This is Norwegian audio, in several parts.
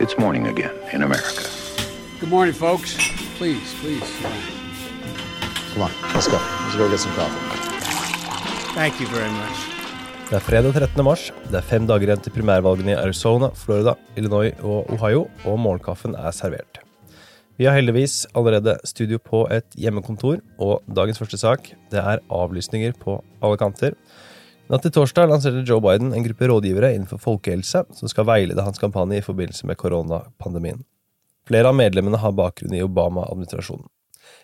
It's morning again in America. Good morning, folks. Please, please. Come on, let's go. Let's go get some coffee. Thank you very much. Det er fredag 13. mars. Det er fem dager igjen til primærvalgene i Arizona, Florida, Illinois og Ohio, og morgenkaffen er servert. Vi har heldigvis allerede studio på et hjemmekontor, og dagens første sak det er avlysninger på alle kanter. Natt til torsdag lanserte Joe Biden en gruppe rådgivere innenfor folkehelse som skal veilede hans kampanje i forbindelse med koronapandemien. Flere av medlemmene har bakgrunn i Obama-administrasjonen.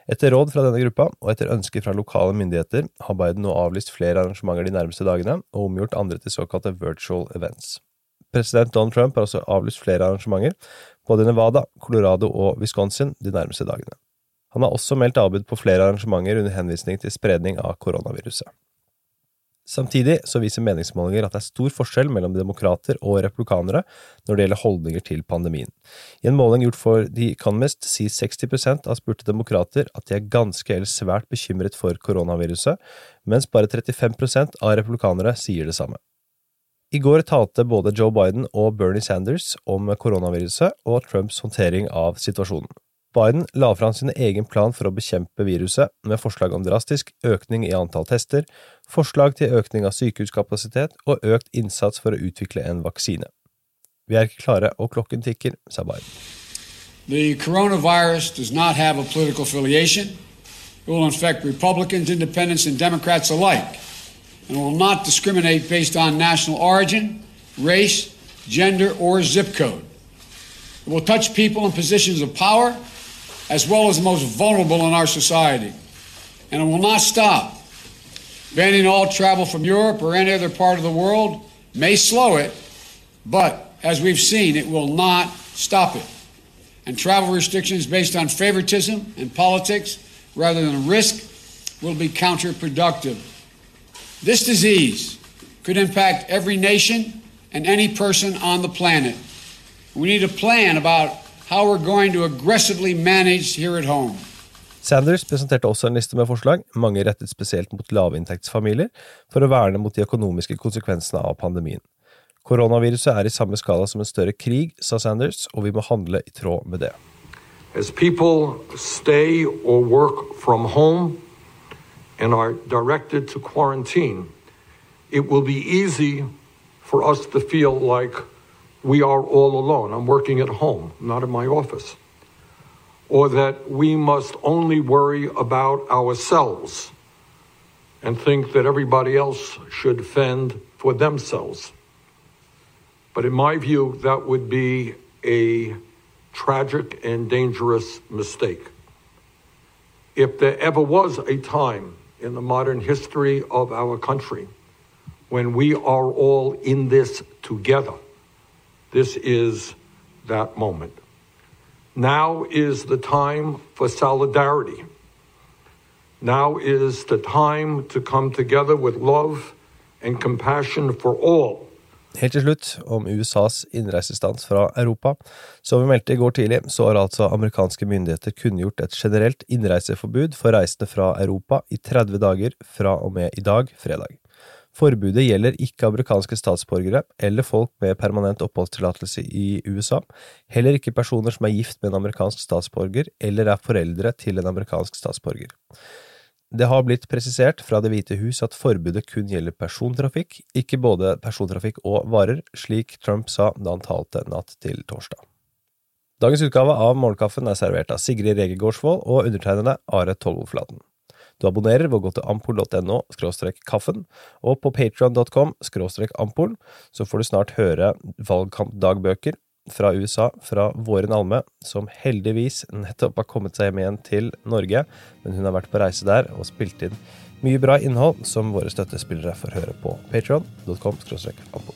Etter råd fra denne gruppa, og etter ønske fra lokale myndigheter, har Biden nå avlyst flere arrangementer de nærmeste dagene, og omgjort andre til såkalte virtual events. President Donald Trump har også avlyst flere arrangementer, både i Nevada, Colorado og Wisconsin, de nærmeste dagene. Han har også meldt avbud på flere arrangementer under henvisning til spredning av koronaviruset. Samtidig så viser meningsmålinger at det er stor forskjell mellom demokrater og republikanere når det gjelder holdninger til pandemien. I en måling gjort for The Economist sier 60 av spurte demokrater at de er ganske eller svært bekymret for koronaviruset, mens bare 35% av republikanere sier det samme. I går talte både Joe Biden og Bernie Sanders om koronaviruset og Trumps håndtering av situasjonen. Biden la fram sin egen plan for å bekjempe viruset, med forslag om drastisk økning i antall tester, forslag til økning av sykehuskapasitet og økt innsats for å utvikle en vaksine. Vi er ikke klare, og klokken tikker, sa Biden. The coronavirus does not have a political affiliation. It will infect Republicans, independents, and Democrats alike, and will not discriminate based on national origin, race, gender, or zip code. It will touch people in positions of power as well as the most vulnerable in our society. And it will not stop. Banning all travel from Europe or any other part of the world may slow it, but as we've seen, it will not stop it. And travel restrictions based on favoritism and politics rather than risk will be counterproductive. This disease could impact every nation and any person on the planet. We need a plan about how we're going to aggressively manage here at home. Sanders presenterte også en liste med forslag, mange rettet spesielt mot lavinntektsfamilier, for å verne mot de økonomiske konsekvensene av pandemien. Koronaviruset er i samme skala som en større krig, sa Sanders, og vi må handle i tråd med det. As people stay or work from home and are directed to quarantine, it will be easy for us to feel like we are all alone. I'm working at home, not in my office. Or that we must only worry about ourselves and think that everybody else should fend for themselves. But in my view, that would be a tragic and dangerous mistake. If there ever was a time in the modern history of our country when we are all in this together, this is that moment. Now is the time for solidarity. Now is the time to come together with love and compassion for all. Helt til slutt, om USAs innreisestans fra Europa. Som vi meldte i går tidlig, så har altså amerikanske myndigheter kunngjort et generelt innreiseforbud for reisende fra Europa i 30 dager fra og med i dag, fredag. Forbudet gjelder ikke amerikanske statsborgere eller folk med permanent oppholdstillatelse i USA, heller ikke personer som er gift med en amerikansk statsborger eller er foreldre til en amerikansk statsborger. Det har blitt presisert fra Det hvite hus at forbudet kun gjelder persontrafikk, ikke både persontrafikk og varer, slik Trump sa da han talte natt til torsdag. Dagens utgave av Morgenkaffen er servert av Sigrid Rege Gårdsvold og undertegnede Are Tolleflaten. Du abonnerer ved å gå til ampol.no kaffen, og på patron.com ampol, så får du snart høre valgkampdagbøker fra USA, fra Våren Alme, som heldigvis nettopp har kommet seg hjem igjen til Norge, men hun har vært på reise der og spilt inn mye bra innhold som våre støttespillere får høre på patron.com ampol.